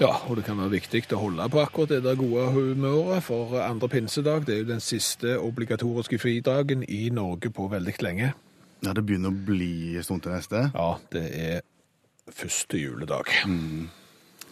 Ja, og det kan være viktig å holde på akkurat det der gode humøret, for andre pinsedag det er jo den siste obligatoriske fridagen i Norge på veldig lenge. Ja, Det begynner å bli en stund til neste. Ja, det er første juledag.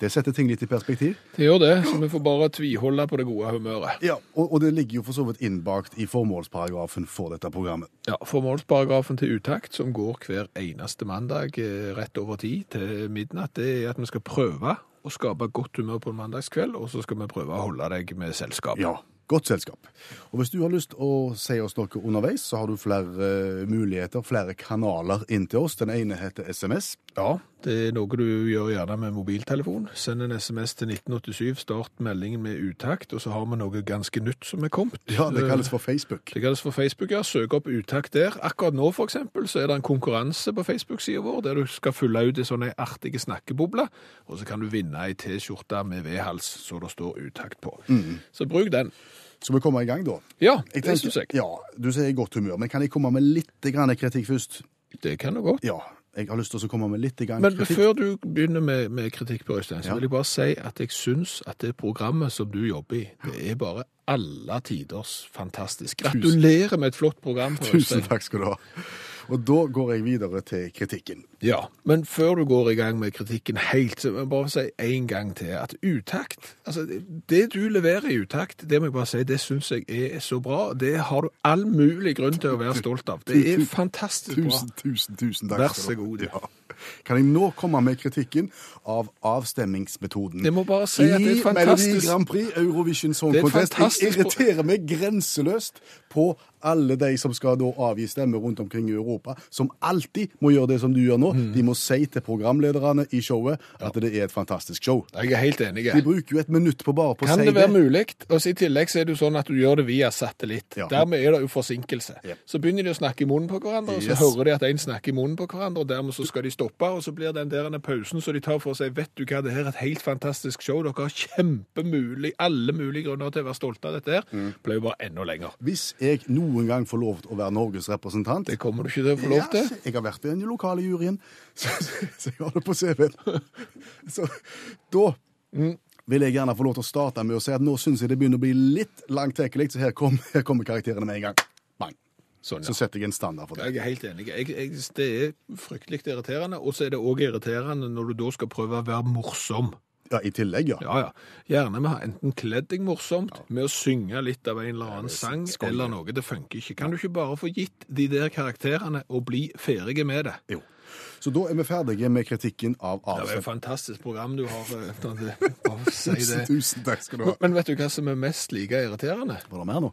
Det setter ting litt i perspektiv. Det gjør det, så vi får bare tviholde på det gode humøret. Ja, og, og det ligger jo for så vidt innbakt i formålsparagrafen for dette programmet. Ja, Formålsparagrafen til utakt, som går hver eneste mandag eh, rett over tid til midnatt, det er at vi skal prøve å skape godt humør på en mandagskveld, og så skal vi prøve å holde deg med selskap. Ja, godt selskap. Og hvis du har lyst å si oss noe underveis, så har du flere eh, muligheter, flere kanaler inn til oss. Den ene heter SMS. Ja, det er noe du gjør gjerne med mobiltelefon. Send en SMS til 1987, start meldingen med utakt, og så har vi noe ganske nytt som er kommet. Ja, det kalles for Facebook. Det kalles for Facebook, ja. Søk opp utakt der. Akkurat nå, for eksempel, så er det en konkurranse på Facebook-sida vår, der du skal fylle ut en sånn artige snakkeboble, og så kan du vinne ei T-skjorte med V-hals, så det står utakt på. Så bruk den. Skal vi komme i gang, da? Ja, Jeg det syns jeg. Ja, Du sier godt humør, men kan jeg komme med litt grann kritikk først? Det kan du godt. Ja, jeg har lyst til å komme med litt grann Men kritikk. før du begynner med, med kritikk på Øystein, så Ja. vil jeg bare si at jeg syns at det programmet som du jobber i, det er bare alle tiders fantastisk. Gratulerer med et flott program. Tusen takk skal du ha. Og da går jeg videre til kritikken. Ja, men før du går i gang med kritikken helt, så må jeg bare si en gang til at utakt, altså det- du leverer i utakt, det må jeg bare si, det syns jeg er så bra. Det har du all mulig grunn til å være stolt av. Det er fantastisk bra. Tusen, tusen, tusen takk. Vær så god, ja. Kan jeg nå komme med kritikken av avstemmingsmetoden? Jeg må bare si at det er fantastisk. I. Melodi Grand Prix, Eurovision Song Contest. Jeg irriterer meg grenseløst på alle de som skal da avgi stemme rundt omkring i Europa, som alltid må gjøre det som du gjør nå. Mm. De må si til programlederne i showet at det er et fantastisk show. Jeg er helt enig. De bruker jo et minutt på bare på å si det Kan det. være mulig? Og I tillegg så er det jo sånn at du gjør det via satellitt. Ja. Dermed er det jo forsinkelse. Ja. Så begynner de å snakke i munnen på hverandre, og så Yes. hører de at en snakker i munnen på hverandre, og dermed så skal de stoppe, og så blir den der pausen så de tar for seg Vet du hva, det her er et helt fantastisk show. Dere har kjempemulig, alle mulige grunner til å være stolte av dette her. Mm. Ble jo bare enda lenger. Hvis jeg noen gang får lov til å være Norges representant Det kommer du ikke til å få lov til. Ja, jeg har vært i den lokale juryen, så, så jeg har det på CV-en. Så da Mm. vil jeg gjerne få lov til å starte med å si at nå syns jeg det begynner å bli litt langtekkelig, så her, kom, her kommer karakterene med en gang. Bang. Sånn, Så setter jeg en standard for det. Jeg er helt enig. Jeg, jeg, det er fryktelig irriterende, og så er det òg irriterende når du da skal prøve å være morsom. Ja, I tillegg, ja. Ja, ja. Gjerne med enten kledd deg morsomt, med å synge litt av en eller annen sang, eller noe. Det funker ikke. Kan du ikke bare få gitt de der karakterene og bli ferdige med det? Jo. Så da er vi ferdige med kritikken av Det var jo et fantastisk program du har. eh, si Tusen, det. tusen takk skal du ha. Men vet du hva som er mest like irriterende? Var det mer nå?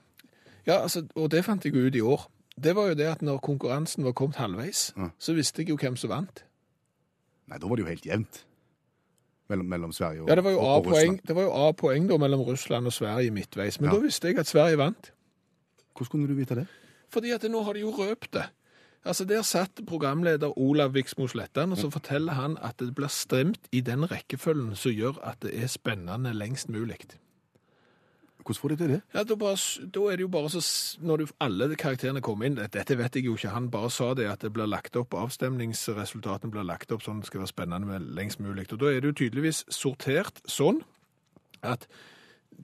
Ja, altså, og det fant jeg ut i år. Det var jo det at når konkurransen var kommet halvveis, Ja. så visste jeg jo hvem som vant. Nei, da var det jo helt jevnt. Mellom, mellom Sverige og, Ja, det var jo A-poeng det var jo A-poeng da mellom Russland og Sverige midtveis. Men Ja. da visste jeg at Sverige vant. Hvordan kunne du vite det? Fordi at nå har de jo røpt det. Altså Der satt programleder Olav Viksmo Slettan, og så forteller han at det blir stremt i den rekkefølgen som gjør at det er spennende lengst mulig. Hvordan får de til det? Ja, da, bare, da er det jo bare så Når du, alle karakterene kommer inn Dette vet jeg jo ikke, han bare sa det at det blir lagt opp avstemningsresultatene blir lagt opp sånn at det skal være spennende lengst mulig. Og da er det jo tydeligvis sortert sånn at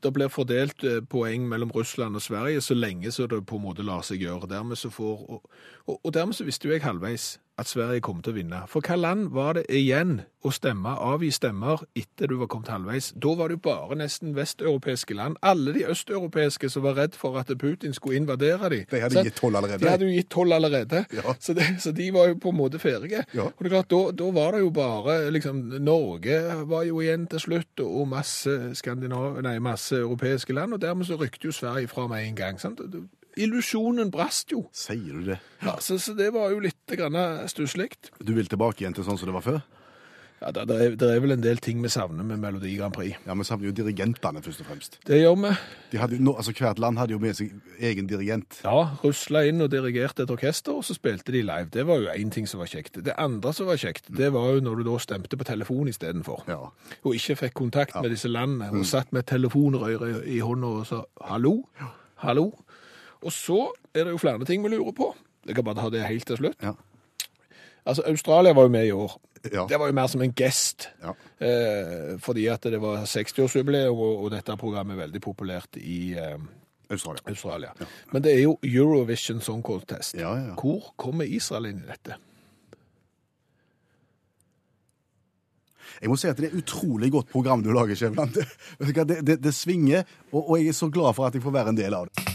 det blir fordelt eh, poeng mellom Russland og Sverige så lenge så det på en måte lar seg gjøre. Dermed så får, og, og, dermed så visste jo jeg halvveis at Sverige kom til å vinne. For hva land var det igjen å stemme, avgi stemmer etter du var kommet halvveis? Da var det jo bare nesten vesteuropeiske land. Alle de østeuropeiske som var redd for at Putin skulle invadere dem. De hadde gitt tolv allerede. De hadde jo gitt tolv allerede. Ja. Så, det, så de var jo på en måte ferdige. Ja. Og det er klart, da, da var det jo bare liksom, Norge var jo igjen til slutt, og masse, skandinav, nei, masse europeiske land, og dermed så rykte jo Sverige fra med en gang. sant? Illusjonen brast jo. Sier du det? Ja, så, så det var jo litt stusslig. Du vil tilbake igjen til sånn som det var før? Ja, det, det, er, det er vel en del ting vi savner med Melodi Grand Prix. Ja, Vi savner jo dirigentene, først og fremst. Det gjør vi. De hadde, nå, altså Hvert land hadde jo med seg egen dirigent. Ja, rusla inn og dirigerte et orkester, og så spilte de live. Det var jo én ting som var kjekt. Det andre som var kjekt, det var jo når du da stemte på telefon istedenfor. Ja. Og ikke fikk kontakt med disse landene, og satt med telefonrøret i, i hånda og sa 'hallo', 'hallo'. Og så er det jo flere ting vi lurer på. Jeg kan bare ta det helt til slutt. Ja. Altså, Australia var jo med i år. Ja. Det var jo mer som en gest, Ja. eh, fordi at det var 60-årsjubileum, og, og dette programmet er veldig populært i eh, Australia. Australia. Men det er jo Eurovision Song Contest. Ja, ja. Hvor kommer Israel inn i dette? Jeg må si at det er et utrolig godt program du lager, Skjæveland. Det, det, det, det svinger, og, og jeg er så glad for at jeg får være en del av det.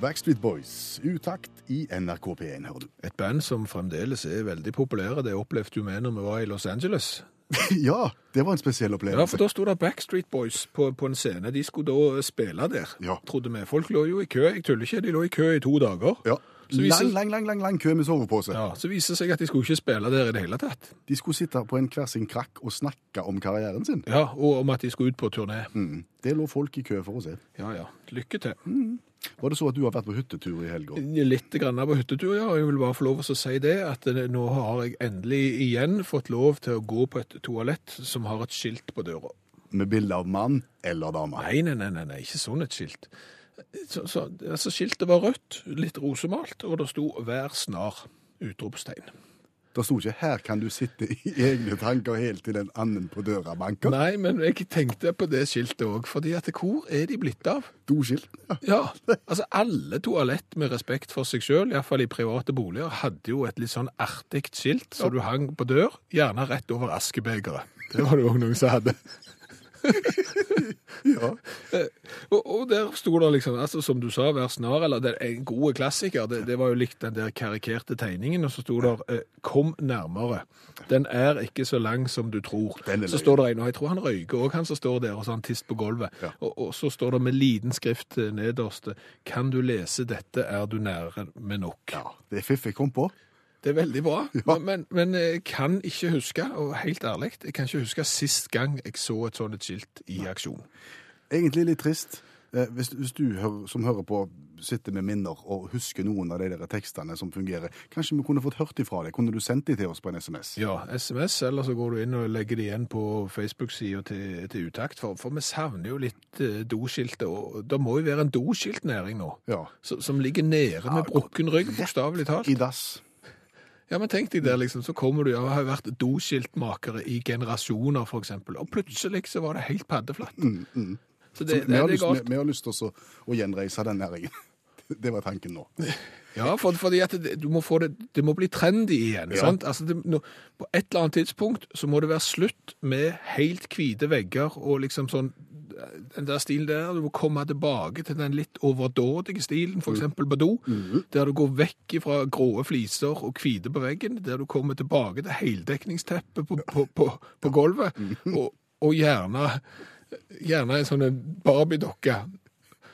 Backstreet Boys, utakt i NRK P1, hører du. Et band som fremdeles er veldig populære, det opplevde jo vi når vi var i Los Angeles. Ja, det var en spesiell opplevelse. Ja, for da sto det Backstreet Boys på, på en scene. De skulle da spille der, Ja. trodde vi. Folk lå jo i kø. Jeg tuller ikke, de lå i kø i to dager. Ja. Så viser- Lang, lang, lang, lang, lang kø med sovepose. Ja, Så viser det seg at de skulle ikke spille der i det hele tatt. De skulle sitte på en hver sin krakk og snakke om karrieren sin. Ja, Og om at de skulle ut på turné. Mm. Det lå folk i kø for å se. Ja ja, lykke til. Var det så at du har vært på hyttetur i helga? Litt grann på hyttetur, ja. Jeg vil bare få lov til å si det, at nå har jeg endelig igjen fått lov til å gå på et toalett som har et skilt på døra. Med bilde av mann eller dame? Nei, nei, nei, nei, nei ikke sånn et skilt. Så, så, altså, skiltet var rødt, litt rosemalt, og det sto 'Vær snar!' utropstegn. Det sto ikke 'her kan du sitte i egne tanker helt til en annen på døra banker'. Nei, men jeg tenkte på det skiltet òg, fordi at hvor er de blitt av? Doskilt. Ja. Ja, altså alle toalett med respekt for seg sjøl, iallfall i private boliger, hadde jo et litt sånn artig skilt som du hang på dør, gjerne rett over askebegeret. Det var det òg noen som hadde. ja. Og, og der sto det liksom, altså som du sa, vær snar, eller det er en god klassiker, det, det var jo likt den der karikerte tegningen, og så sto det eh, kom nærmere. Den er ikke så lang som du tror. Så står det en, og jeg tror han røyker også, han som står der, og så han tist på gulvet. Ja. Og, og så står det med liten skrift eh, nederst, kan du lese dette, er du nære med nok. ja. Det er fiffig kom på. Det er veldig bra, Ja. men, men, jeg kan ikke huske, og helt ærlig, jeg kan ikke huske sist gang jeg så et sånt skilt i aksjon. Egentlig litt trist. Eh, Hvis, hvis du hører, som hører på sitter med minner og husker noen av de der tekstene som fungerer, kanskje vi kunne fått hørt ifra deg? Kunne du sendt de til oss på en SMS? Ja, SMS, eller så går du inn og legger de igjen på Facebook-sida til, til utakt, for, for vi savner jo litt eh, doskiltet, og det må jo være en doskiltnæring nå, Ja. Som, som ligger nede med brukken rygg, bokstavelig talt. I dass. Ja, men tenk deg der liksom, så kommer du, og har vært doskiltmakere i generasjoner eksempel, og plutselig så var det helt paddeflatt. Så det, vi, det, har det lyst, vi, vi har lyst til å, å gjenreise den næringen. Det var tanken nå. Ja, for, fordi at det, du må få det, det må bli trendy igjen, Ja. sant? Altså, det, no, på et eller annet tidspunkt så må det være slutt med helt hvite vegger og liksom sånn, den der stilen der, du må komme tilbake til den litt overdådige stilen, eksempel på do, der du går vekk fra gråe fliser og hvite på veggen, der du kommer tilbake til heldekningsteppet på, på, på, på gulvet, og, og gjerne, gjerne en sånn Barbie-dokke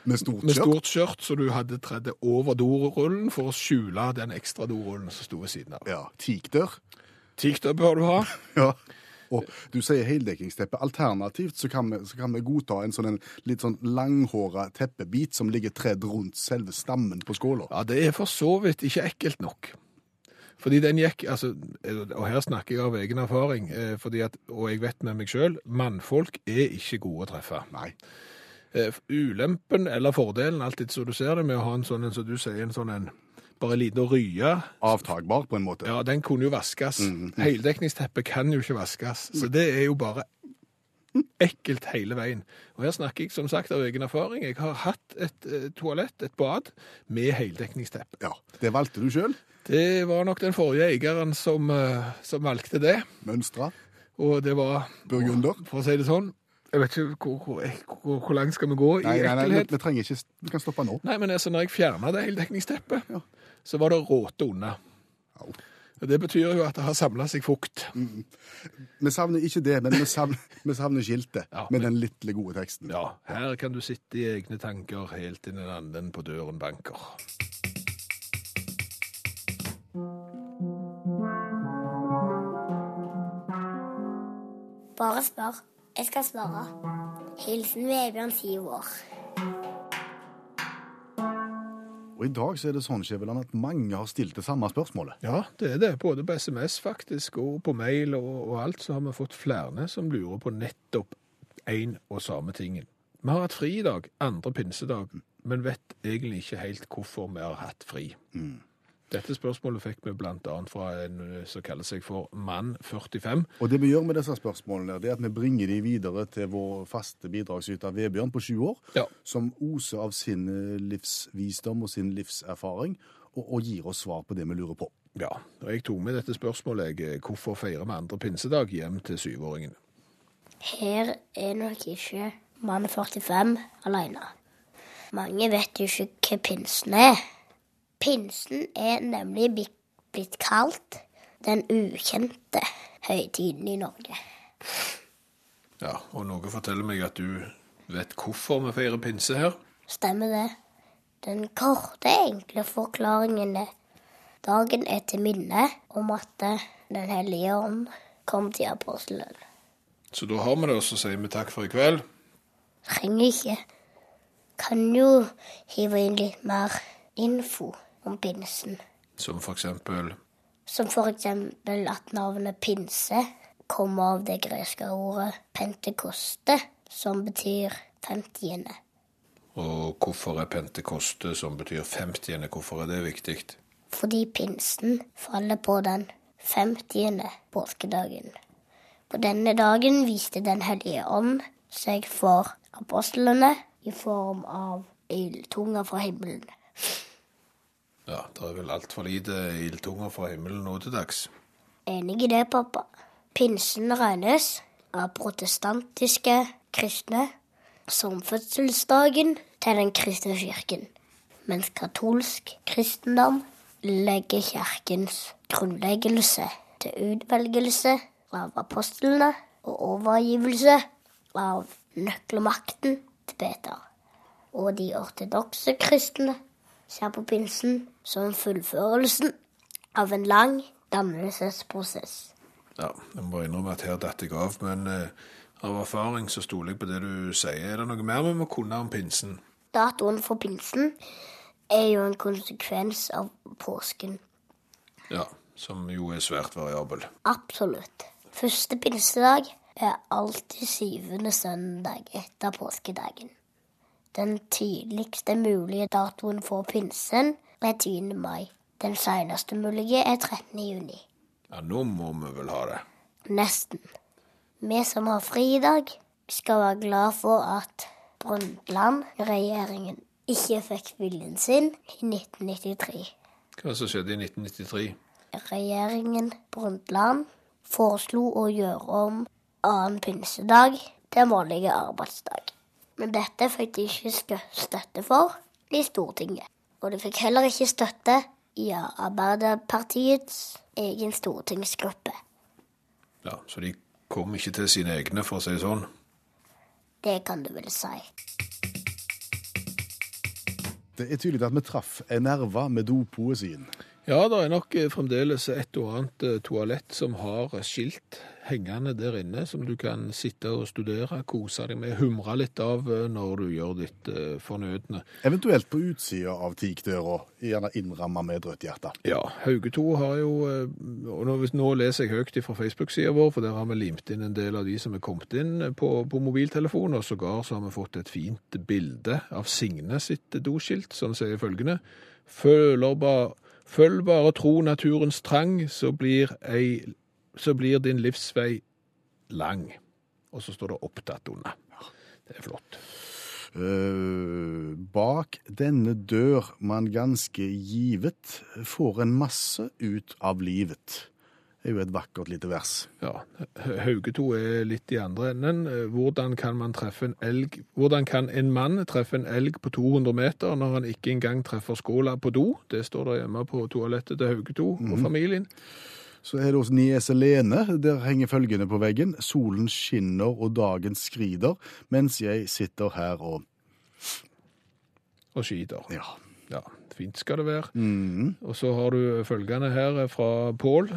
Med stort med stort skjørt, så du hadde tredd over dorullen for å skjule den ekstra dorullen som sto ved siden av. Ja, Teakdør. Teakdør bør du ha. Ja. Og du sier heldekkingsteppe. Alternativt så kan, vi, så kan vi godta en sånn en litt sånn langhåra teppebit som ligger tredd rundt selve stammen på skåla. Ja, det er for så vidt ikke ekkelt nok. Fordi den gikk, altså, og her snakker jeg av egen erfaring, eh, fordi at, og jeg vet med meg selv, mannfolk er ikke gode å treffe. Nei. Eh, Ulempen eller fordelen, alltid så du ser det, med å ha en sånn, en, så du sier, en sånn en, bare en liten rye, Avtakbar, på en måte. Ja, den kunne jo vaskes. Heldekningsteppet kan jo ikke vaskes. Så det er jo bare ekkelt hele veien. Og her snakker jeg som sagt av egen erfaring. Jeg har hatt et eh, toalett, et bad, med heldekningsteppe. Ja, Det valgte du sjøl. Det var nok den forrige eieren som, eh, som valgte det. Mønstra. Og det var Burgunder. For å si det sånn Jeg vet ikke hvor, hvor, hvor, hvor langt skal vi gå i Nei, nei, nei, vi, ekkelhet. vi trenger ikke Vi kan stoppe nå. Nei, men altså, når jeg fjerna det heldekningsteppet, Ja. så var det råte unna. Au. Og Det betyr jo at det har samla seg fukt. Vi savner ikke det, men vi savner, vi savner skiltet Ja, med men- den lille gode teksten. Ja, her kan du sitte i egne tanker helt i den anden på døren banker. Bare spør. Jeg skal svare. Hilsen Vebjørn, syv år. Og i dag så er det sånn, Skjæveland, at mange har stilt det samme spørsmålet. Ja, det er det. Både på SMS faktisk, og på mail og, og alt, så har vi fått flere som lurer på nettopp én og samme tingen. Vi har hatt fri i dag, andre pinsedag, men vet egentlig ikke helt hvorfor vi har hatt fri. Dette spørsmålet fikk vi annet fra en eh, som kaller seg for Mann 45. Og det vi gjør med disse spørsmålene, det er at vi bringer de videre til vår faste bidragsyter Vebjørn på sju år, Ja. som oser av sin eh, livsvisdom og sin livserfaring, og, og gir oss svar på det vi lurer på. Ja, og jeg tok med dette spørsmålet. jeg, Hvorfor feirer vi andre pinsedag hjem til syvåringen? Her er nok ikke mann 45 alene. Mange vet jo ikke hva pinsen er. Pinsen er nemlig blitt kalt den ukjente høytiden i Norge. Ja, og noe forteller meg at du vet hvorfor vi feirer pinse her. Stemmer det? Den korte, enkle forklaringen er dagen er til minne om at eh, Den hellige ånd kom til apostelen. Så da har vi det, og så sier vi takk for i kveld. Trenger ikke. Kan jo hive inn litt mer info om pinsen. Som for eksempel Som for eksempel at navnet pinse kommer av det greske ordet pentekoste, som betyr femtiende. Og hvorfor er pentekoste, som betyr 50. Hvorfor er det viktig? Fordi pinsen faller på den femtiende påskedagen. På denne dagen viste Den hellige ånd seg for apostlene i form av ildtunger fra himmelen. Ja, det er vel altfor lite ildtunger fra himmelen nå til dags. Enig i det, pappa. Pinsen regnes av protestantiske kristne som fødselsdagen til den kristne kirken, mens katolsk kristendom legger kirkens grunnleggelse til utvelgelse av apostlene og overgivelse av nøkkelmakten til Peter. Og de ortodokse kristne ser på pinsen som fullførelsen av en lang dannelsesprosess. Ja, jeg må innrømme at her datt jeg av, men eh, av erfaring så stoler jeg på det du sier. Er det noe mer vi må kunne om pinsen? Datoen for pinsen er jo en konsekvens av påsken. Ja, som jo er svært variabel. Absolutt. Første pinsedag er alltid syvende søndag etter påskedagen. Den tidligste mulige datoen for pinsen er 10. mai. Den seneste mulige er 13. juni. Ja, nå må vi vel ha det. Nesten. Vi som har fri i dag, skal være glad for at Brundtland-regjeringen ikke fikk viljen sin i 1993. Hva som skjedde i 1993? Regjeringen Brundtland foreslo å gjøre om annen pinsedag til vanlig arbeidsdag. Men dette fikk de ikke støtte for i Stortinget. Og de fikk heller ikke støtte i Arbeiderpartiets egen stortingsgruppe. Ja, Så de kom ikke til sine egne, for å si det sånn. Det kan du vel si. Det er tydelig at vi traff en nerve med dopoesien. Ja, det er nok eh, fremdeles et og annet eh, toalett som har skilt hengende der inne, som du kan sitte og studere, kose deg med, humre litt av eh, når du gjør ditt fornødne. Eventuelt på utsida av teakdøra, gjerne innramma med et rødt hjerte. Ja, Hauge 2 har jo og nå, nå leser jeg høyt fra Facebook-sida vår, for der har vi limt inn en del av de som er kommet inn på, på mobiltelefon, og sågar så har vi fått et fint bilde av Signe sitt doskilt, som sier følgende Føler bare Følg bare tro naturens trang, så blir, ei, så blir din livsvei lang. Og så står det opptatt under. Det er flott. Uh, bak denne dør man ganske givet får en masse ut av livet. Er jo et vakkert lite vers. Ja, Hauge 2 er litt i andre enden. Eh, Hvordan kan en elg? Hvordan kan en mann treffe en elg på 200 meter når han ikke engang treffer skåla på do? Det står der hjemme på toalettet til Hauge 2 og familien. Så er det hos niese Lene. Der henger følgende på veggen. Solen skinner og dagen skrider, mens jeg sitter her og Og skiter. Ja. Ja, fint skal det være. Mm. Og så har du følgende her fra Pål.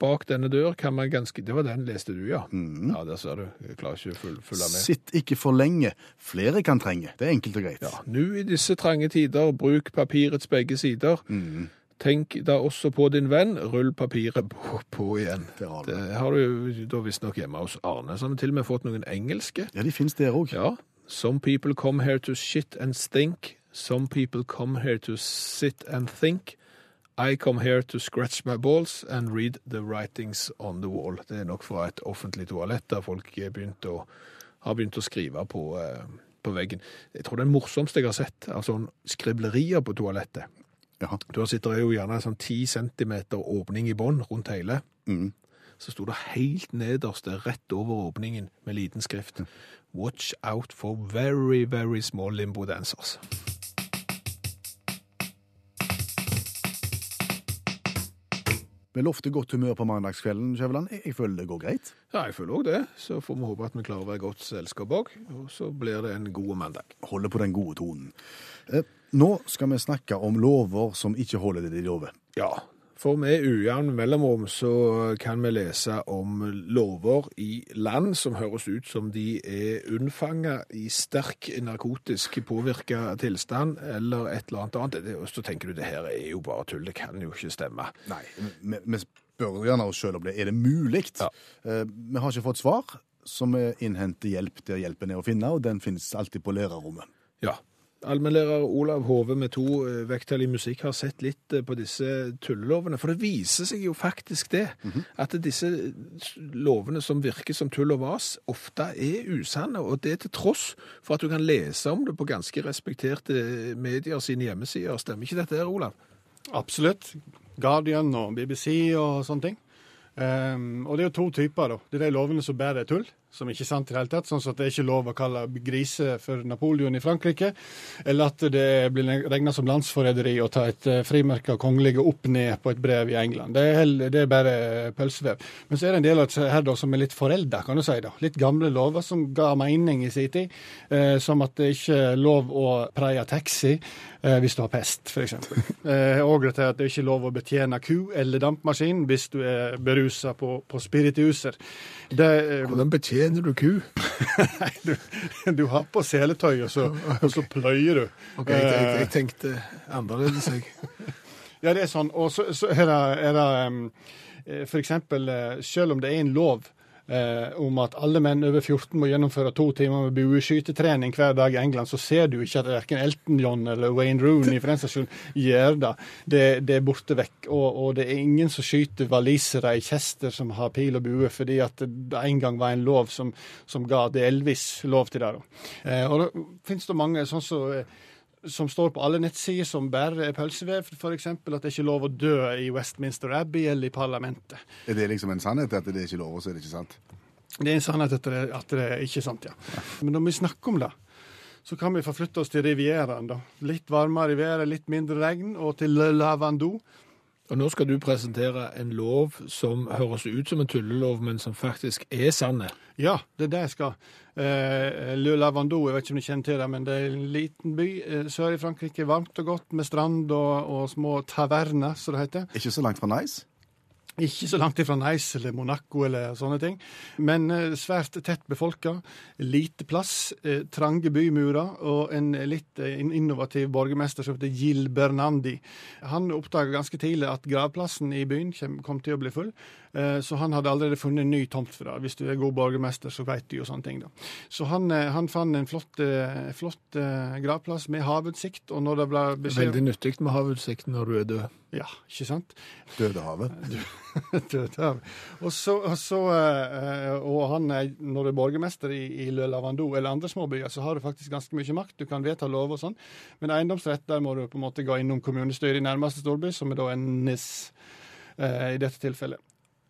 Bak denne dør kan man ganske Det var den leste du, ja. Ja, der ser du. Jeg klarer ikke å følge med. Sitt ikke for lenge. Flere kan trenge. Det er enkelt og greit. Ja, Nå i disse trange tider, bruk papirets begge sider. Mm. Tenk da også på din venn, rull papiret på, på igjen. Det har Det har du da visstnok hjemme hos Arne, så har vi til og med fått noen engelske. Ja, de finnes der òg. Ja. Some people come here to shit and stink. Some people come here to sit and think. I come here to scratch my balls and read the writings on the wall. Det er nok fra et offentlig toalett der folk er begynt å, har begynt å skrive på, eh, på veggen. Jeg tror det er det morsomste jeg har sett av sånne skriblerier på toalettet. Du Da sitter det jo gjerne en sånn ti centimeter åpning i bånn rundt hele. Mm. Så sto det helt nederst, rett over åpningen, med liten skrift. Watch out for very, very small limbo dancers. Vi lovte godt humør på mandagskvelden, Skjæveland. Jeg, føler det går greit. Ja, jeg føler òg det. Så får vi håpe at vi klarer å være godt selskap òg. Og så blir det en god mandag. Holder på den gode tonen. Eh, nå skal vi snakke om lover som ikke holder det de lover. Ja, for med ujevn mellomrom så kan vi lese om lover i land som høres ut som de er unnfanga i sterk narkotisk påvirka tilstand, eller et eller annet annet. Og så tenker du det her er jo bare tull, det kan jo ikke stemme. Nei, vi, spør gjerne oss sjøl om det. Er det mulig? Ja. Eh, vi har ikke fått svar, så vi innhenter hjelp der hjelpen er å finne, og den finnes alltid på lærerrommet. Ja. Allmennlærer Olav Hove med to eh, vekttall i musikk har sett litt eh, på disse tullelovene. For det viser seg jo faktisk det, at disse lovene som virker som tull og vas, ofte er usanne. Og det til tross for at du kan lese om det på ganske respekterte medier sine hjemmesider. Stemmer ikke dette her, Olav? Absolutt. Guardian og BBC og sånne ting. Um, og det er jo to typer, da. Det er de lovene som bare er tull, som ikke er sant i det hele tatt. Sånn at det er ikke lov å kalle grise for Napoleon i Frankrike. Eller at det blir regna som landsforræderi å ta et uh, frimerke av kongelige opp ned på et brev i England. Det er, heller, det er bare pølsevev. Men så er det en del av disse her da, som er litt forelda, kan du si. da. Litt gamle lover som ga mening i sin tid. eh, som at det ikke er lov å preie taxi eh, hvis du har pest, f.eks. Eh, og dette at det ikke er lov å betjene ku eller dampmaskin hvis du er berusa på, på spirituser. Det, eh, Hvordan betjener du ku? Nei, du, du har på seletøy, og så, og så pløyer du. Ok, jeg, jeg, jeg tenkte annerledes, jeg. Ja, det er sånn. Og så, så er det, er det um, F.eks. eh, selv om det er en lov eh, om at alle menn over 14 må gjennomføre to timer med bueskytetrening hver dag i England, så ser du ikke at verken Elton John eller Wayne Rooney for den saks gjør det. det. Det er borte vekk. Og, og det er ingen som skyter walisere i Chester som har pil og bue, fordi at det en gang var en lov som, som ga Elvis lov til det. Eh, og da finnes det mange sånn som så, eh, som står på alle nettsider som bare er pølsevev, f.eks. at det ikke er lov å dø i Westminster Abbey eller i parlamentet. Er det liksom en sannhet at det er ikke lov, og så er det ikke sant? Det er en sannhet at det, at det er ikke sant, ja. Men når vi snakker om det, så kan vi forflytte oss til Rivieraen. da. Litt varmere i været, litt mindre regn, og til Lavandou. Og nå skal du presentere en lov som høres ut som en tullelov, men som faktisk er sanne. Ja, det er det jeg skal. Eh, Le Lavandou, jeg vet ikke om du kjenner til det, men det er en liten by eh, sør i Frankrike. Varmt og godt med strand og, og små taverner, som det heter. Ikke så langt fra Nice? Ikke så langt ifra Nice eller Monaco eller sånne ting, men eh, svært tett befolka. Lite plass, eh, trange bymurer og en litt eh, innovativ borgermester som heter Gil Bernandi. Han oppdaga ganske tidlig at gravplassen i byen kom, til å bli full, så han hadde allerede funnet en ny tomt for det. Hvis du er god borgermester, så vet du jo sånne ting, da. Så han, eh, han fant en flott, eh, flott eh, gravplass med havutsikt, og når det ble beskjed Veldig nyttig med havutsikt når du er død. Ja, ikke sant? Dødehavet? Dødhav. Og så, og, så eh, og han når du er borgermester i, i Le Lavandou eller andre småbyer, så har du faktisk ganske mye makt. Du kan vedta lov og sånn. Men eiendomsrett, der må du på en måte gå innom kommunestyret i nærmeste storby, som er da en NIS eh, i dette tilfellet.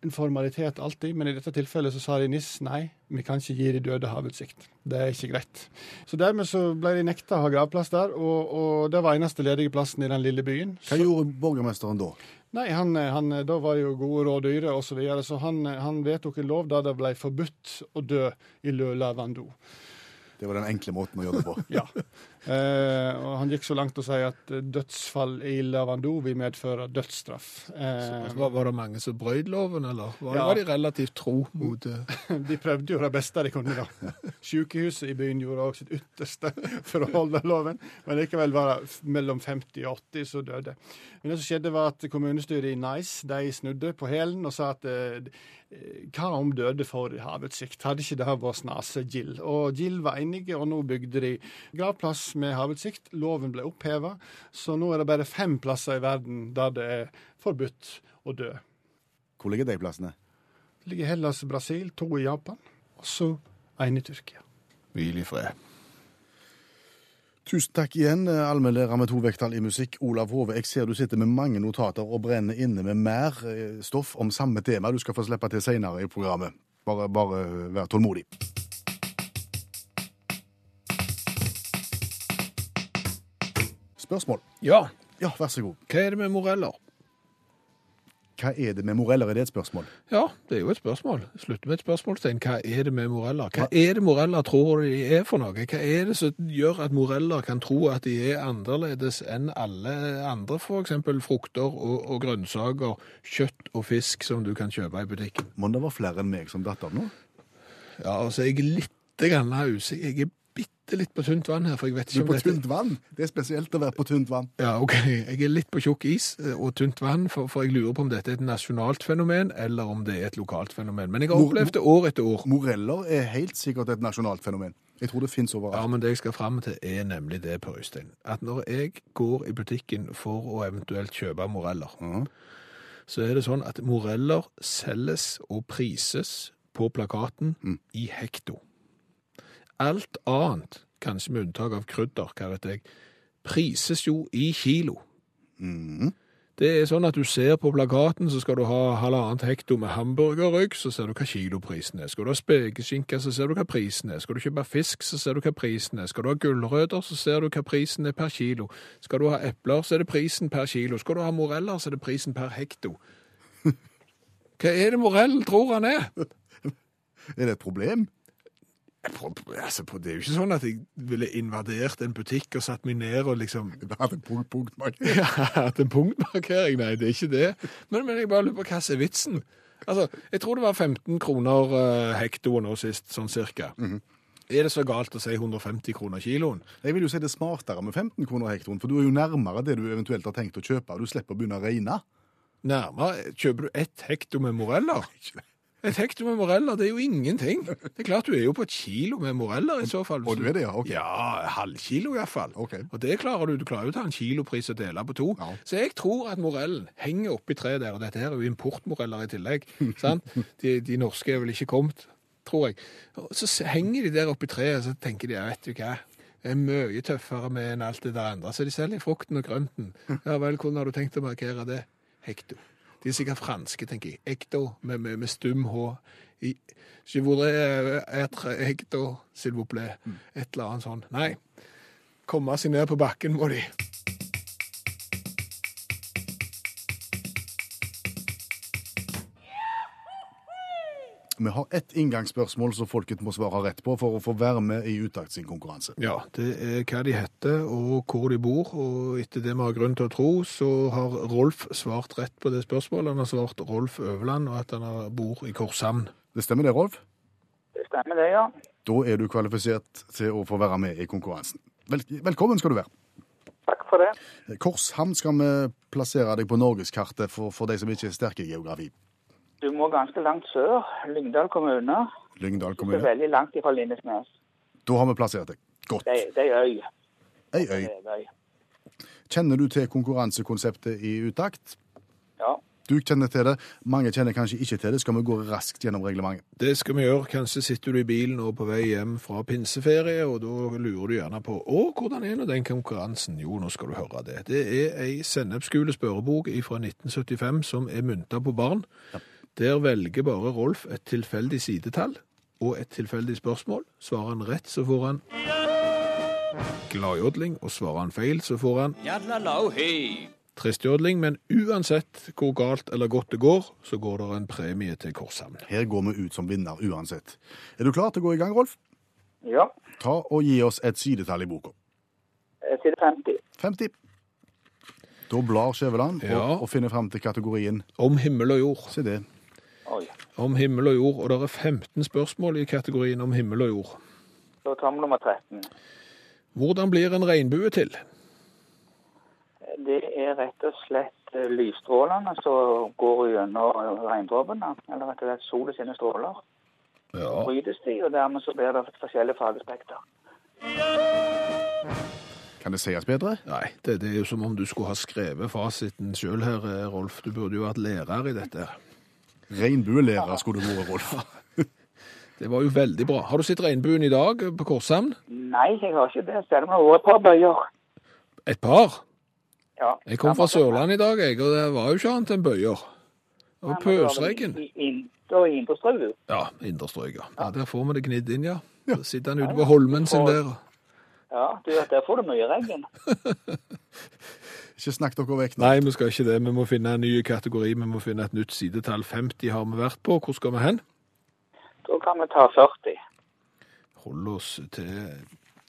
En formalitet alltid, men i dette tilfellet så sa de NIS nei, vi kan ikke gi de døde havutsikt. Det er ikke greit. Så dermed så ble de nekta å ha gravplass der, og, og det var eneste ledige plassen i den lille byen. Hva gjorde borgermesteren da? Nei, han, han, da var jo gode råd dyre osv., så, videre, så han, han vedtok en lov der det ble forbudt å dø i Løla Lavandou. Det var den enkle måten å gjøre det på. Ja. Eh, og han gikk så langt å si at eh, dødsfall i Lavando vil medføre dødsstraff. Eh, Var, var det mange som brøt loven, eller var, Ja. var de relativt tro mot det? de prøvde jo det beste de kunne, da. Sykehuset i byen gjorde også sitt ytterste for å holde loven, men likevel var det mellom 50 og 80 som døde. Men det som skjedde, var at kommunestyret i Nice de snudde på hælen og sa at eh, hva om døde for havutsikt? Hadde ikke det vært snase Gill? Og Gill var enige, og nå bygde de gravplass med havutsikt. Loven ble oppheva, så nå er det bare fem plasser i verden der det er forbudt å dø. Hvor ligger de plassene? Det ligger Hellas, Brasil, to i Japan, og så én i Tyrkia. hvil i fred? Tusen takk igjen, eh, allmennlærer med to vekttall i musikk, Olav Hove. Jeg ser du sitter med mange notater og brenner inne med mer eh, stoff om samme tema. Du skal få slippe til senere i programmet. Bare, bare vær tålmodig. Spørsmål? Ja, Ja, vær så god. hva er det med moreller? Hva er det med moreller? Er det et spørsmål? Ja, det er jo et spørsmål. Slutter med et spørsmålstegn. Hva er det med moreller? Hva er det moreller tror de er for noe? Hva er det som gjør at moreller kan tro at de er annerledes enn alle andre f.eks. frukter og, og grønnsaker, kjøtt og fisk som du kan kjøpe i butikken? Må det være flere enn meg som datt av nå? Ja, altså jeg er litt grann usikker. Jeg er bitte litt på tynt vann her, for jeg vet ikke Du ikke er om på dette tynt vann. Det er spesielt å være på tynt vann. Ja, ok. Jeg er litt på tjukk is eh, og tynt vann, for, for jeg lurer på om dette er et nasjonalt fenomen, eller om det er et lokalt fenomen. Men jeg har opplevd det år etter år. Moreller er helt sikkert et nasjonalt fenomen. Jeg tror det fins Ja, men det jeg skal fram til er nemlig det, Per Øystein. At når jeg går i butikken for å eventuelt kjøpe moreller, Mhm. så er det sånn at moreller selges og prises på plakaten i hekto. Alt annet, kanskje med unntak av krydder, hva vet jeg, prises jo i kilo. Mm. Det er sånn at du ser på plakaten, så skal du ha halvannet hekto med hamburgerrygg, så ser du hva kiloprisen er. Skal du ha spekeskinke, så ser du hva prisen er. Skal du kjøpe fisk, så ser du hva prisen er. Skal du ha gulrøtter, så ser du hva prisen er per kilo. Skal du ha epler, så er det prisen per kilo. Skal du ha moreller, så er det prisen per hekto. Hva er det morell tror han er? Er det et problem? Altså, det er jo ikke sånn at jeg ville invadert en butikk og satt meg ned og liksom Du hadde en punkt, punktmarkering? Ja, hatt en punktmarkering. Nei, det er ikke det. Men, men jeg bare lurer på hva som er vitsen. Altså, jeg tror det var 15 kroner uh, hektoen nå sist, sånn cirka. Er det så galt å si 150 kroner kiloen? Jeg vil jo si det er smartere med 15 kroner hektoren, for du er jo nærmere det du eventuelt har tenkt å kjøpe. og Du slipper å begynne å regne. Nærmere kjøper du ett hekto med moreller. Et hekto med moreller, det er jo ingenting. Det er klart du er jo på et kilo med moreller i så fall. Og du er det, ja? Ok. Ja, halvkilo i hvert fall. Og det klarer du. Du klarer jo å ta en kilopris og dele på to. Ja. Så jeg tror at morellen henger oppi treet der, og dette her er jo importmoreller i tillegg. sant? De, de norske er vel ikke kommet, tror jeg. Så henger de der oppi treet, og så tenker de, ja, vet du hva, det er mye tøffere med enn alt det der andre. Så de selger frukten og grønten. Ja vel, hvordan har du tenkt å markere det? Hekto. De er sikkert franske, tenker jeg. Ekto, med, med, med stum H. I, Je voudrais être hekto, s'il vous plaît. Et eller annet sånt. Nei, komme seg ned på bakken må de. Vi har ett inngangsspørsmål som folket må svare rett på for å få være med i Utakt sin konkurranse. Ja, det er hva de heter og hvor de bor, og etter det vi har grunn til å tro, så har Rolf svart rett på det spørsmålet. Han har svart Rolf Øverland, og at han bor i Korshamn. Det stemmer det, Rolf? Det stemmer det, ja. Da er du kvalifisert til å få være med i konkurransen. Vel, velkommen skal du være. Takk for det. Korshamn skal vi plassere deg på norgeskartet for, for de som ikke er sterke i geografi. Du må ganske langt sør. Lyngdal kommune. Lyngdal kommune. Det er veldig langt ifra Lindesnes. Da har vi plassert deg. Godt. Det, det er øy. Ei Det øy. er øy. Kjenner du til konkurransekonseptet i Utakt? Ja. Du kjenner til det. Mange kjenner kanskje ikke til det. Skal vi gå raskt gjennom reglementet? Det skal vi gjøre. Kanskje sitter du i bilen og på vei hjem fra pinseferie, og da lurer du gjerne på å, hvordan er nå den konkurransen? Jo, nå skal du høre det. Det er ei sennepsgule spørrebok fra 1975 som er mynta på barn. Der velger bare Rolf et tilfeldig sidetall og et tilfeldig spørsmål. Svarer han rett, så får han gladjodling, og svarer han feil, så får han tristjodling. Men uansett hvor galt eller godt det går, så går det en premie til Korshamn. Her går vi ut som vinner uansett. Er du klar til å gå i gang, Rolf? Ja. Ta og Gi oss et sidetall i boka. Side 50. 50. Da blar Skjæveland Ja. og, og finner fram til kategorien. Om himmel og jord. Se det. Oi. Om himmel og jord, og det er 15 spørsmål i kategorien om himmel og jord. Da tar vi nummer 13. Hvordan blir en regnbue til? Det er rett og slett eh, lysstrålene som går gjennom regndråpene. Eller rett og slett solen sine stråler. Ja. Brytes de, og dermed så blir det forskjellige fargespekter. Kan det sies bedre? Nei, det, det er jo som om du skulle ha skrevet fasiten sjøl her, eh, Rolf. Du burde jo vært lærer i dette. Regnbuelærer skulle du vært, Rolf. Det var jo veldig bra. Har du sett regnbuen i dag eh, på Korshamn? Nei, jeg har ikke det. Selv om det har vært et par bøyer. Et par. Ja. Jeg kom fra Sørlandet i dag, jeg, og det var jo ikke annet enn bøyer. Og pøsregn. I, i, da i indre strøk, du. Ja, indre strøk, ja. ja. Der får vi det gnidd inn, ja. Så sitter han ute på Holmen sin der. Ja, du vet, der får du mye regn. Ikke snakk dere vekk nå. Nei, vi skal ikke det. Vi må finne en ny kategori. Vi må finne et nytt sidetall. 50 har vi vært på. Hvor skal vi hen? Da kan vi ta 40. Hold oss til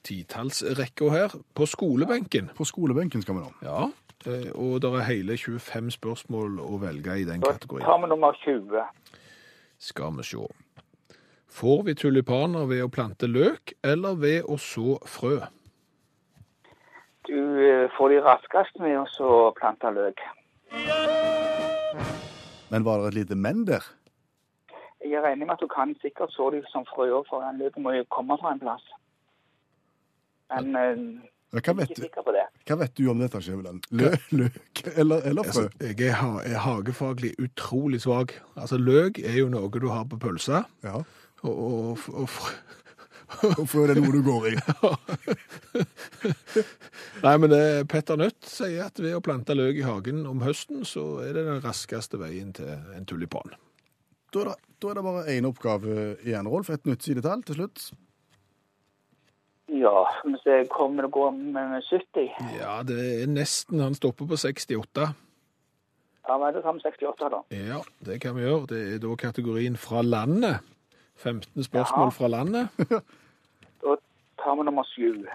titallsrekka her. På skolebenken. På skolebenken skal vi nå. Ja, eh, og det er hele 25 spørsmål å velge i den Da kategorien. tar vi nummer 20. Skal vi se. Får vi tulipaner ved å plante løk, eller ved å så frø? Du eh, får de raskest med å så plante løk. Men var det et lite men der? Jeg regner med at du kan sikkert så de som frø òg, for en løk må jo komme fra en plass. Men eh, Ja, jeg Hva vet, ikke du- sikker på det. hva vet du om dette, Skjæveland? Lø, løk eller, eller frø? Altså, jeg er, ha er hagefaglig utrolig svak. Altså, løk er jo noe du har på pølsa, Ja. og, og, og frø Og er det er noe du går i. Nei, men det, Petter Nødt sier at ved å plante løk i hagen om høsten, så er det den raskeste veien til en tulipan. Da er det, da er det bare én oppgave igjen, Rolf. Et nytt sidetall til slutt. Ja, hvis jeg kommer det å gå med 70? Ja, det er nesten Han stopper på 68. Ja, men da tar vi 68 da. Ja, det kan vi gjøre. Det er da kategorien fra landet. 15 spørsmål fra landet. Da tar vi nummer 7.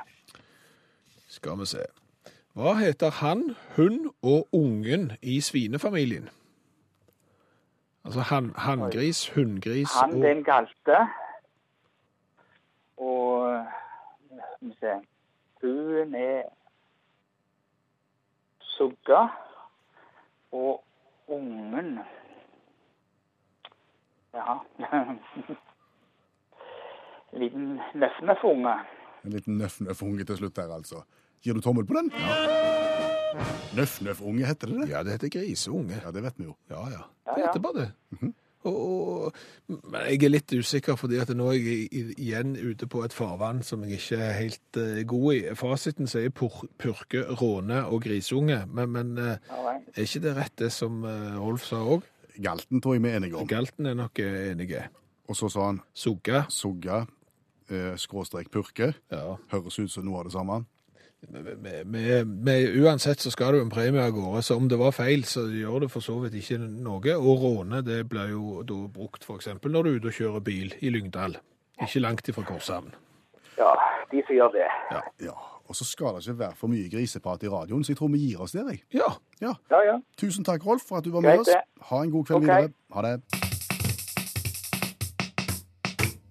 Skal vi se. Hva heter han, hun og ungen i svinefamilien? Altså han, hanngris, hunngris Han og det er en galte. Og skal vi se Hun er sugga. Og ungen Ja Liten nøff-nøff-unge. En liten nøff-nøff-unge til slutt der, altså. Gir du tommel på den? Ja. Nøff-nøff-unge, heter det det? Ja, det heter griseunge. Ja, det vet vi jo. Ja, ja. Det heter bare det. og, og, men jeg er litt usikker, fordi at nå er jeg igjen ute på et farvann som jeg ikke er helt eh, god i. Fasiten sier pur, purke, råne og grisunge, men, men eh, er ikke det rett det som eh, Rolf sa òg? Galten tror jeg vi er enige om. Galten er nok enige. Og så sa han Sugga. sugga, skråstrek purke. Ja. Høres ut som noe av det samme. Med, med, med, uansett så skal det jo en premie av gårde, så om det var feil, så gjør det for så vidt ikke noe. Og råne det blir jo da brukt f.eks. når du er ute og kjører bil i Lyngdal. Ikke langt ifra Korshavn. Ja, de som gjør det. Ja, Og så skal det ikke være for mye griseprat i radioen, så jeg tror vi gir oss der, jeg. Ja. Ja. Ja, ja. Tusen takk, Rolf, for at du var med Greit, oss. Ha en god kveld okay. videre. Ha det.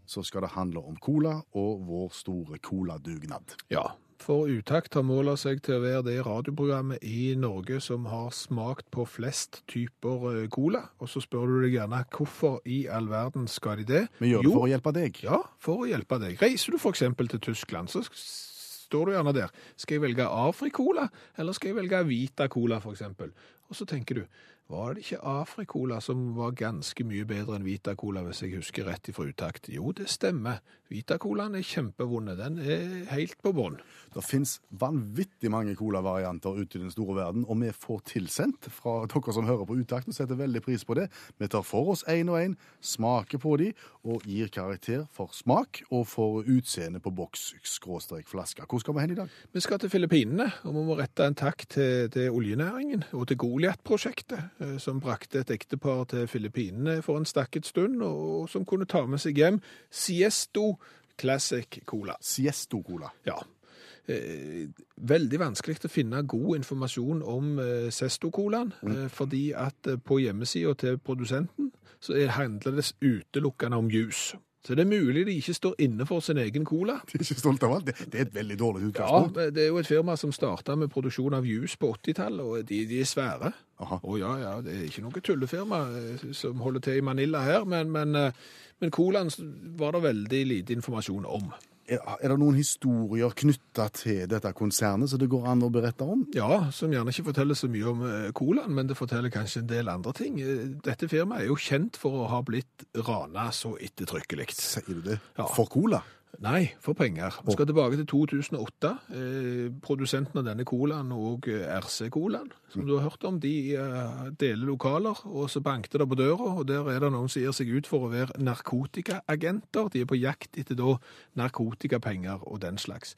Så skal det handle om cola og vår store coladugnad. ja. For Utakt har måla seg til å være det radioprogrammet i Norge som har smakt på flest typer eh, cola. Og så spør du deg gjerne hvorfor i all verden skal de det? Vi gjør det Jo, for å hjelpe deg. Ja, for å hjelpe deg. Reiser du f.eks. til Tyskland, så står du gjerne der. Skal jeg velge Afri-cola, eller skal jeg velge Vita-cola, f.eks.? Og så tenker du, var det ikke Afri-cola som var ganske mye bedre enn Vita-cola, hvis jeg husker rett ifra utakt? Jo, det stemmer. Vita-colaen er kjempevonde. Den er helt på bånn. Det finnes vanvittig mange colavarianter ute i den store verden, og vi får tilsendt fra dere som hører på Utakt, og setter veldig pris på det. Vi tar for oss én og én, smaker på de, og gir karakter for smak og for utseende på boks-flaske. Hvor skal vi hen i dag? Vi skal til Filippinene, og vi må rette en takk til, til oljenæringen og til Goliat-prosjektet, som brakte et ektepar til Filippinene for en stakket stund, og som kunne ta med seg hjem Siesto Classic Cola. Siesto Cola. Ja. Eh, veldig vanskelig å finne god informasjon om eh, Sesto-colaen, eh, fordi at eh, på hjemmesida til produsenten så er, handler det utelukkende om juice. Så det er mulig de ikke står inne for sin egen cola. De er ikke stolt av alt. Det, det er et veldig dårlig utgangspunkt. Ja, det er jo et firma som starta med produksjon av juice på 80-tallet, og de, de er svære. Aha. Å ja, ja, det er ikke noe tullefirma eh, som holder til i Manila her, men, men, eh, men colaen var det veldig lite informasjon om. Er, det noen historier knytta til dette konsernet som det går an å berette om? Ja, som gjerne ikke forteller så mye om eh, colaen, men det forteller kanskje en del andre ting. Eh, Dette firmaet er jo kjent for å ha blitt rana så ettertrykkelig. Sier du det? Ja. For cola? Nei, for penger. Vi skal tilbake til 2008. Eh, produsenten av denne colaen og eh, RC-colaen, som du har hørt om, de eh, deler lokaler, og så bankte det på døra, og der er det noen som gir seg ut for å være narkotikaagenter. De er på jakt etter da narkotikapenger og den slags.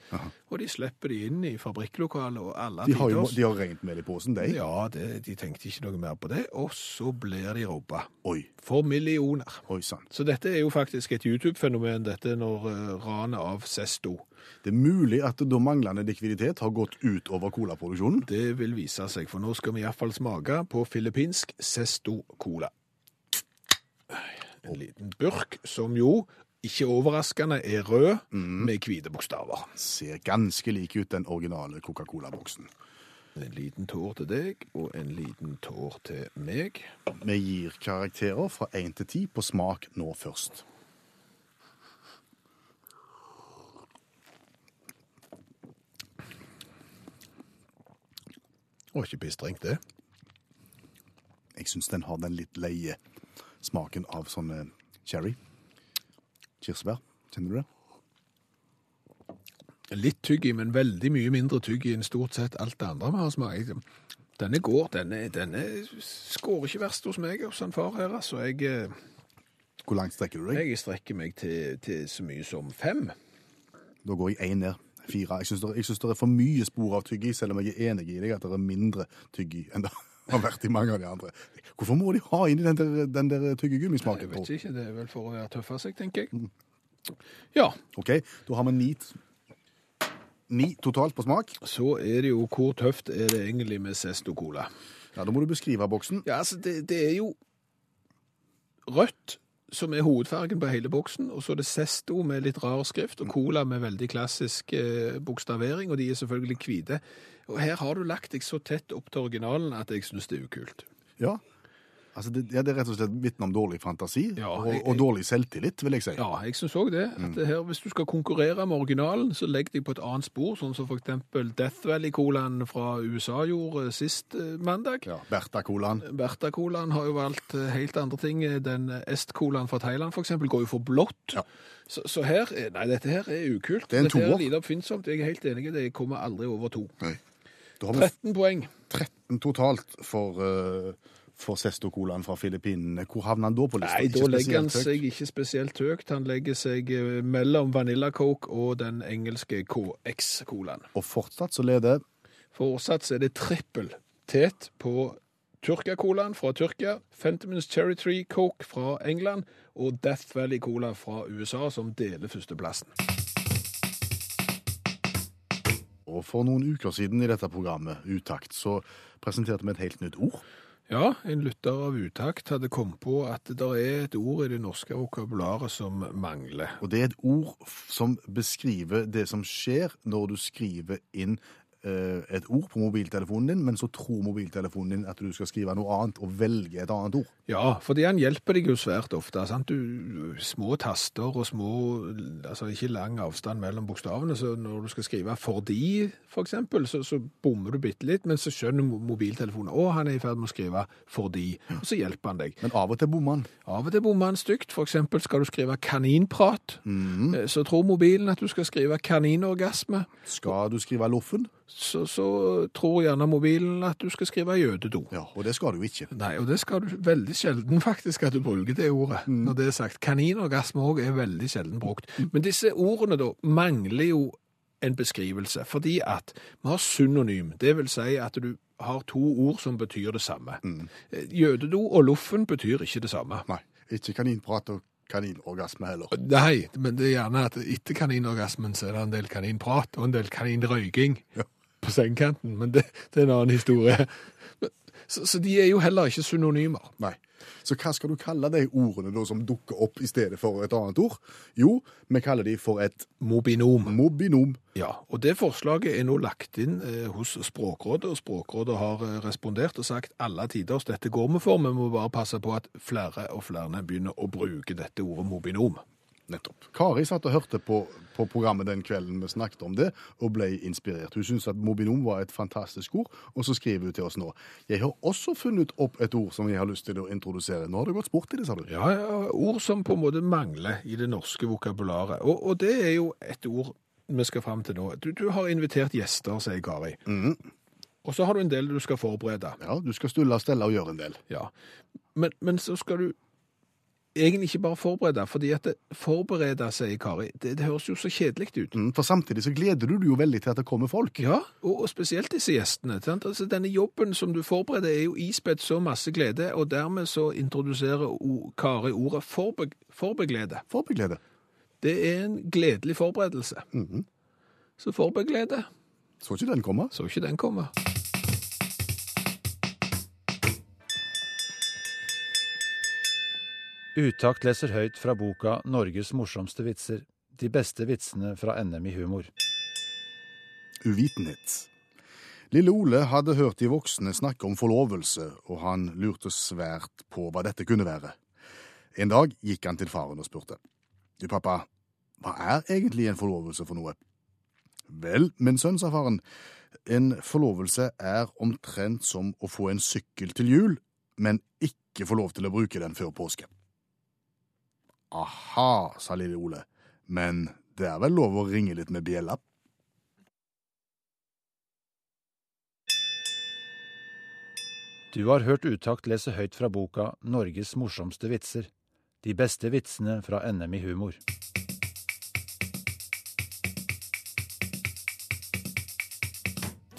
Og de slipper de inn i fabrikklokalet og alle De har jo de har regnet med det i posen, de. Ja, det, de tenkte ikke noe mer på det, og så blir de robba. Oi, For millioner. oi sant. Så dette er jo faktisk et YouTube-fenomen, dette når eh, ranet av Sesto. Det er mulig at da manglende likviditet har gått ut over colaproduksjonen. Det vil vise seg, for nå skal vi iallfall smake på filippinsk Sesto Cola. En liten burk som jo, ikke overraskende, er rød med hvite bokstaver. Ser ganske lik ut den originale Coca-Cola-boksen. En liten tår til deg, og en liten tår til meg. Vi gir karakterer fra 1 til 10 på smak nå først. Å, ikke pissstrengt det. Jeg syns den har den litt leie smaken av sånn cherry. Kirsebær. Kjenner du det? Litt tygg i, men veldig mye mindre tygg i enn stort sett alt det andre vi har smakt. Denne går, denne, denne skårer ikke verst hos meg hos han far her, altså. Jeg, eh, Hvor langt strekker du deg? jeg strekker meg til, til så mye som fem. Da går jeg én ned. Fire. Jeg syns det, det er for mye spor av tyggi, selv om jeg er enig i deg at det er mindre tyggi enn det har vært i mange av de andre. Hvorfor må de ha inni den der, den der Jeg vet ikke, det er vel for å være tøffe seg, tenker jeg. Ja, OK, da har vi ni, ni totalt på smak. så er det jo hvor tøft er det egentlig med Sesto Cola. Ja, Da må du beskrive boksen. Ja, altså, det, det er jo rødt som er hovedfargen på hele boksen, og så er det Sesto med litt rar skrift, og Cola med veldig klassisk eh, bokstavering, og de er selvfølgelig hvite. Og her har du lagt deg så tett opp til originalen at jeg synes det er ukult. Ja. Altså, det, ja, det er rett og slett vitne om dårlig fantasi Ja, og, og dårlig selvtillit, vil jeg si. Ja, jeg synes også det. At det her, hvis du skal konkurrere med originalen, så legg deg på et annet spor, sånn som eksempel Death Valley-colaen fra USA gjorde sist eh, mandag. Ja, Bertha-colaen. Bertha-colaen har jo valgt eh, helt andre ting. Den Est-colaen fra Thailand eksempel går jo for blått. Ja. Så, så her, er- nei, dette her er ukult. Det er en dette toer. er lite oppfinnsomt. Jeg er helt enig det. Kommer aldri over to. Nei. Da har 13 poeng. 13 totalt for, uh, for Sesto-colaen fra Filippinene. Hvor havner han da på lista? Nei, da legger han seg ikke spesielt høyt. Han legger seg eh, mellom Vanilla Coke og den engelske KX-colaen. Og fortsatt så leder Fortsatt så er det trippel tet på Tyrkia-colaen fra Tyrkia, Fentimans Cherry Tree Coke fra England og Death Valley Cola fra USA, som deler førsteplassen. Og for noen uker siden i dette programmet, Utakt, så presenterte vi et helt nytt ord. Ja, en lytter av utakt hadde kommet på at det er et ord i det norske vokabularet som mangler. Og det er et ord som beskriver det som skjer når du skriver inn et ord på mobiltelefonen din, men så tror mobiltelefonen din at du skal skrive noe annet og velge et annet ord. Ja, fordi han hjelper deg jo svært ofte. Sant? Du, små taster og små Altså ikke lang avstand mellom bokstavene. Så når du skal skrive 'fordi', for eksempel, så, så bommer du bitte litt, men så skjønner mobiltelefonen å, han er i ferd med å skrive 'fordi', og så hjelper han deg. Men av og til bommer han. Av og til bommer han stygt. For eksempel skal du skrive 'kaninprat', eh, så tror mobilen at du skal skrive 'kaninorgasme'. Skal du skrive loffen? Så, så tror gjerne mobilen at du skal skrive 'jødedo'. Ja, og det skal du ikke. Nei, og det skal du veldig sjelden faktisk at du bruker det ordet. Når det er sagt. Kaninorgasme òg er veldig sjelden brukt. Men disse ordene da mangler jo en beskrivelse, fordi at vi har synonym. Det vil si at du har to ord som betyr det samme. Mm. Jødedo og loffen betyr ikke det samme. Nei, ikke kaninprat og kaninorgasme heller. Nei, men det er gjerne at etter kaninorgasmen så er det en del kaninprat og en del kaninrøyking Ja. På sengekanten, men det, det er en annen historie. Så, så de er jo heller ikke synonymer. Nei. Så hva skal du kalle de ordene da som dukker opp i stedet for et annet ord? Jo, vi kaller de for et Mobinom. mobinom. Ja, og det forslaget er nå lagt inn eh, hos Språkrådet, og Språkrådet har eh, respondert og sagt alle tiders dette går vi for, vi må bare passe på at flere og flere begynner å bruke dette ordet mobinom. Nettopp. Kari satt og hørte på, på programmet den kvelden vi snakket om det, og ble inspirert. Hun syntes at mobinom var et fantastisk ord, og så skriver hun til oss nå. Jeg har også funnet opp et ord som jeg har lyst til å introdusere. Nå har det gått sport i det, sa du. Ja, ja, ord som på en måte mangler i det norske vokabularet. Og, og det er jo et ord vi skal fram til nå. Du, du har invitert gjester, sier Kari. Og så har du en del du skal forberede. Ja, du skal stulle, stelle og gjøre en del. Ja. Men, men så skal du egentlig ikke bare forberede, fordi at det, forberede, sier Kari, det, det høres jo så kjedelig ut. Mm, For samtidig så gleder du deg jo veldig til at det kommer folk. Ja, og, og spesielt disse gjestene. Sant? Altså, denne jobben som du forbereder er jo ispedd så masse glede, og dermed så introduserer o, Kari ordet forbe, forbeglede. Forbeglede. Det er en gledelig forberedelse. Så forbeglede, Så ikke den komme. så ikke den komme. Utakt leser høyt fra boka 'Norges morsomste vitser'. De beste vitsene fra NM i humor. Uvitenhet. Lille Ole hadde hørt de voksne snakke om forlovelse, og han lurte svært på hva dette kunne være. En dag gikk han til faren og spurte. Du, pappa, hva er egentlig en forlovelse for noe? Vel, min sønn, sa faren, en forlovelse er omtrent som å få en sykkel til jul, men ikke få lov til å bruke den før påske. Aha, sa lille Ole, men det er vel lov å ringe litt med bjella? Du har hørt Utakt lese høyt fra boka 'Norges morsomste vitser'. De beste vitsene fra NM i humor.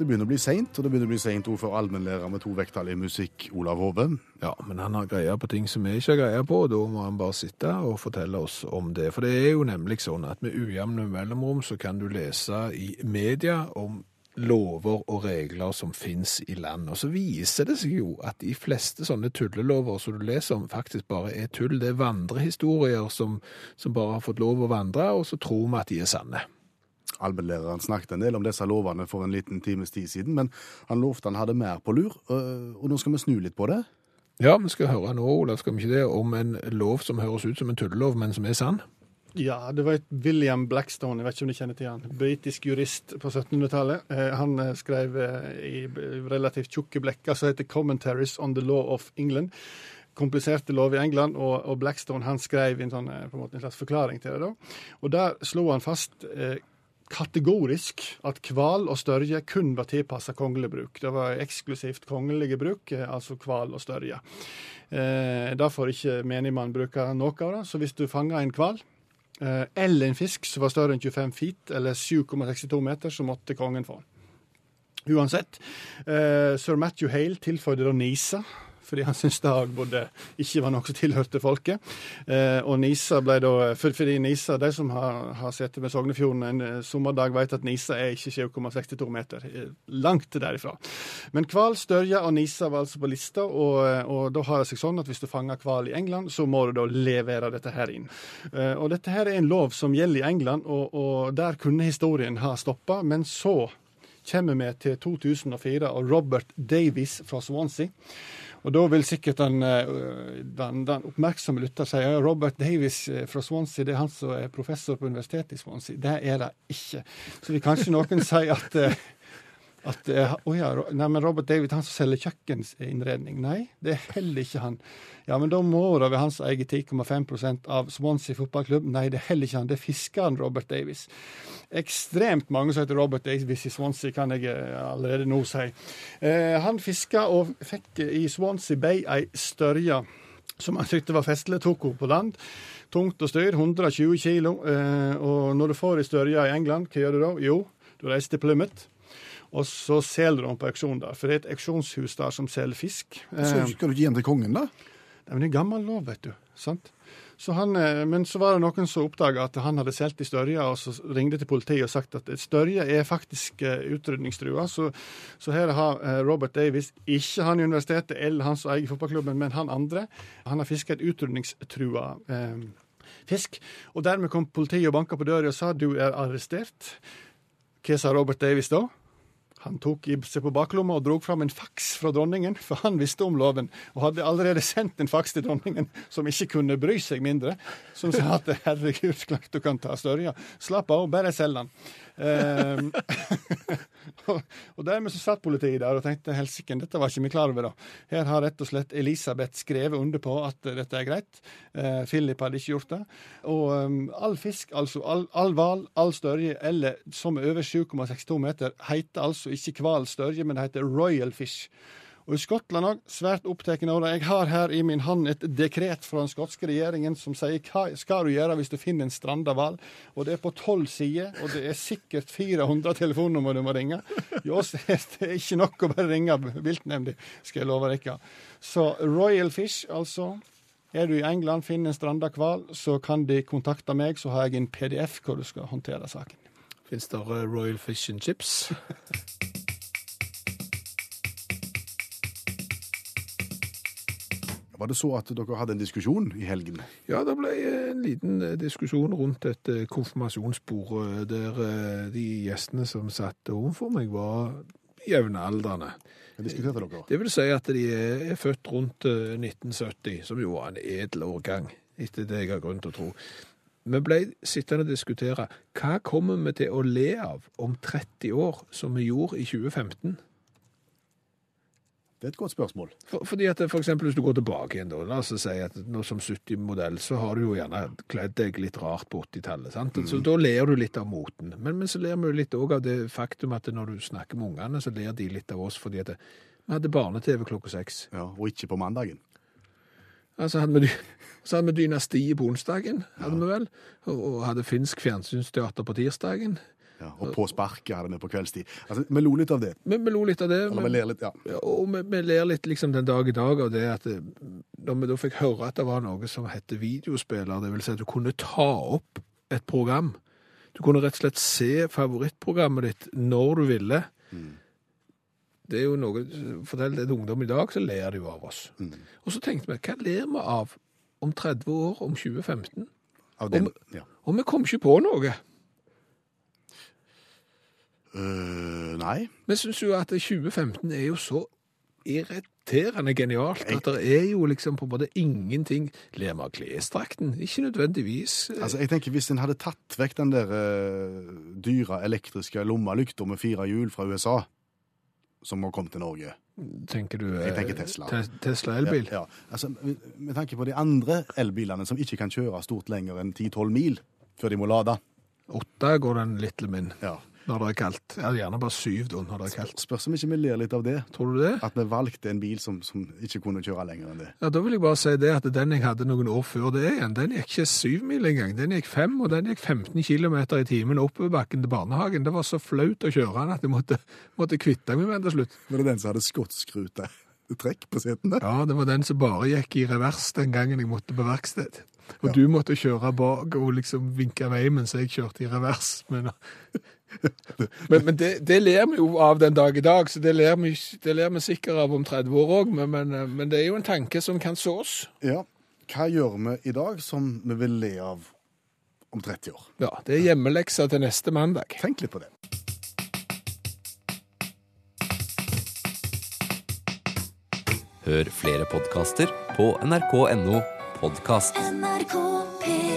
Det begynner å bli seint, og det begynner å bli seint òg for allmennlærer med to vekttall i musikk, Olav Hove. Ja, men han har greie på ting som vi ikke har greie på, og da må han bare sitte og fortelle oss om det. For det er jo nemlig sånn at med ujevne mellomrom så kan du lese i media om lover og regler som finnes i land. Og så viser det seg jo at de fleste sånne tullelover som du leser om, faktisk bare er tull. Det er vandrehistorier som, som bare har fått lov å vandre, og så tror vi at de er sanne. Allmennlæreren snakket en del om disse lovene for en liten times tid siden, men han lovte han hadde mer på lur, og nå skal vi snu litt på det. Ja, vi skal høre nå, Olav, skal vi ikke det, om en lov som høres ut som en tullelov, men som er sann? Ja, det var et William Blackstone, jeg vet ikke om du kjenner til han. Britisk jurist på 1700-tallet. Eh, Han eh, skrev eh, i relativt tjukke blekker som heter 'Commentaries on the Law of England'. Kompliserte lov i England, og, Blackstone han skrev en, sånn, på en, måte en slags forklaring til det. da. Og Der slo han fast kategorisk at hval og størje kun var tilpassa kongelig bruk. Det var eksklusivt kongelige bruk, eh, altså hval og størje. Eh, da får ikke menigmann bruke noe av det. Så hvis du fanger en hval, eh, eller en fisk som var større enn 25 feet, eller 7,62 meter, så måtte kongen få den. Uansett. Eh, Sir Matthew Hale tilføyde da Nisa, fordi han syntes det burde ikke var noe som tilhørte folket. Eh, og Nisa ble da for, Fordi Nisa, de som har, har sett med Sognefjorden en eh, sommerdag, vet at Nisa er ikke 7,62 meter. eh, Langt derifra. Men hval, størje og Nisa var altså på lista, og, og da har det seg sånn at hvis du fanger hval i England, så må du da levere dette her inn. Og dette her er en lov som gjelder i England, og, og der kunne historien ha stoppa, men så kommer vi til 2004 og Robert Davies fra Swansea. Og da vil sikkert den, eh, den, den oppmerksomme lytter si at Robert Davies eh, fra Swansea, det er han som er professor på universitetet i Swansea. Det er det ikke. Så vil kanskje noen si at eh, at eh, ja, nei, men Robert David, han som selger kjøkkeninnredning. Nei, det er heller ikke han. Ja, men da må det være hans eget 10,5% av Swansea fotballklubb. Nei, det er heller ikke han. Det er fiskeren Robert Davies. Ekstremt mange som heter Robert Davies i Swansea, kan jeg eh, allerede nå si. Eh, han fiska og fikk i Swansea Bay ei størje som han syntes var festlig, tok henne på land. Tungt og styr, 120 kilo. Eh, og når du får ei størje i England, hva gjør du da? Jo, du reiser til Plymouth. Og så selger de på auksjon der, for det er et auksjonshus der som selger fisk. Så Eh, skal du ikke gi den til kongen, da? Nei, men det er gammel lov, vet du. sant? Så han, eh, men så var det noen som oppdaga at han hadde solgt i Størje, og så ringte til politiet og sagt at Størje er faktisk eh, utrydningstrua. Så, så her har eh, Robert Davies, ikke han i universitetet eller han som eier fotballklubben, men han andre, han har fiska et utrydningstrua eh, fisk. Og dermed kom politiet og banka på døra og sa du er arrestert. Hva sa Robert Davies da? Han tok seg på baklomma og drog fram en faks fra dronningen, for han visste om loven, og hadde allerede sendt en faks til dronningen som ikke kunne bry seg mindre, som sa at herregud, klart du kan ta Størja. Slapp av, bare selg den. Eh, og, dermed så satt politiet der og tenkte helsike, dette var ikke vi klar over, da. Her har rett og slett Elisabeth skrevet under på at dette er greit. Eh, Philip hadde ikke gjort det. Og um, all fisk, altså all, all all størje, eller som er over 7,62 meter, heter altså ikke hval størje, men det heter royal fish. Og i Skottland òg, svært opptatt av det. Jeg har her i min hånd et dekret fra den skotske regjeringen som sier hva skal du gjøre hvis du finner en stranda hval. Og det er på tolv sider, og det er sikkert 400 telefonnummer du må ringe. Jo, det er ikke nok å bare ringe viltnemnda, skal jeg love dere. Så Royal Fish, altså. Er du i England, finner en stranda hval, så kan de kontakte meg, så har jeg en PDF hvor du skal håndtere saken. Fins det Royal Fish and Chips? Var det så at dere hadde en diskusjon i helgen? Ja, det ble en liten eh, diskusjon rundt et eh, konfirmasjonsbord eh, der de gjestene som satt overfor meg, var jevnaldrende. Diskuterte dere? Det vil si at de er født rundt eh, 1970, som jo var en edel årgang, etter det jeg har grunn til å tro. Vi ble sittende og diskutere hva kommer vi til å le av om 30 år, som vi gjorde i 2015? Det er et godt spørsmål. For, fordi at for eksempel hvis du går tilbake igjen da, la oss si at nå som 70-modell, så har du jo gjerne kledd deg litt rart på 80-tallet, sant? Så da ler du litt av moten. Men, men så ler vi litt òg av det faktum at når du snakker med ungene, så ler de litt av oss fordi at vi hadde barne-TV klokka seks. Ja, Og ikke på mandagen. Altså hadde vi, så hadde vi Dynastiet på onsdagen, hadde vi vel, og, og hadde finsk fjernsynsteater på tirsdagen. Ja, og på sparket hadde vi på kveldstid. Altså, Vi lo litt av det. Men vi lo litt av det. Eller vi ler litt, ja. Ja, og vi, vi ler litt liksom den dag i dag av det at når vi da fikk høre at det var noe som heter videospiller, det vil si at du kunne ta opp et program. Du kunne rett og slett se favorittprogrammet ditt når du ville. Det er jo noe, Fortell det til ungdom i dag, så ler de jo av oss. Og så tenkte vi, hva ler vi av om 30 år, om 2015? Av den, ja. Og vi kom ikke på noe. Øh, nei. Men syns jo at 2015 er jo så irriterende genialt at det er jo liksom på en måte ingenting Ler vi av klesdrakten? Ikke nødvendigvis. Altså, jeg tenker Hvis en hadde tatt vekk den der uh, dyre elektriske lommelykta med fire hjul fra USA, som har kommet til Norge tenker du Jeg eh, tenker Tesla. Te Tesla elbil? Ja, ja. Altså, med, med tanke på de andre elbilene som ikke kan kjøre stort lenger enn 10-12 mil før de må lade. Åtte går den lille min Ja. Når det er kaldt. Ja, gjerne bare syv da når det er kaldt. Spørs om ikke vi ler litt av det. Tror du det? At vi valgte en bil som, som ikke kunne kjøre lenger enn det. Ja, Da vil jeg bare si det at den jeg hadde noen år før det igjen, den gikk ikke syv mil engang. Den gikk fem, og den gikk 15 km i timen oppover bakken til barnehagen. Det var så flaut å kjøre den at jeg måtte, måtte kvitte meg med den til slutt. Var det den som hadde skottskrute trekk på setene? Ja, det var den som bare gikk i revers den gangen jeg måtte på verksted. Og du måtte kjøre bak og liksom vinke vei mens jeg kjørte i revers. Men, men, men det, det ler vi jo av den dag i dag, så det ler vi, det ler vi sikkert av om 30 år òg. Men, men, men det er jo en tanke som kan sås. Ja. Hva gjør vi i dag som vi vil le av om 30 år? Ja, Det er hjemmeleksa til neste mandag. Tenk litt på det. Hør flere podkaster på nrk.no podkast. NRK P1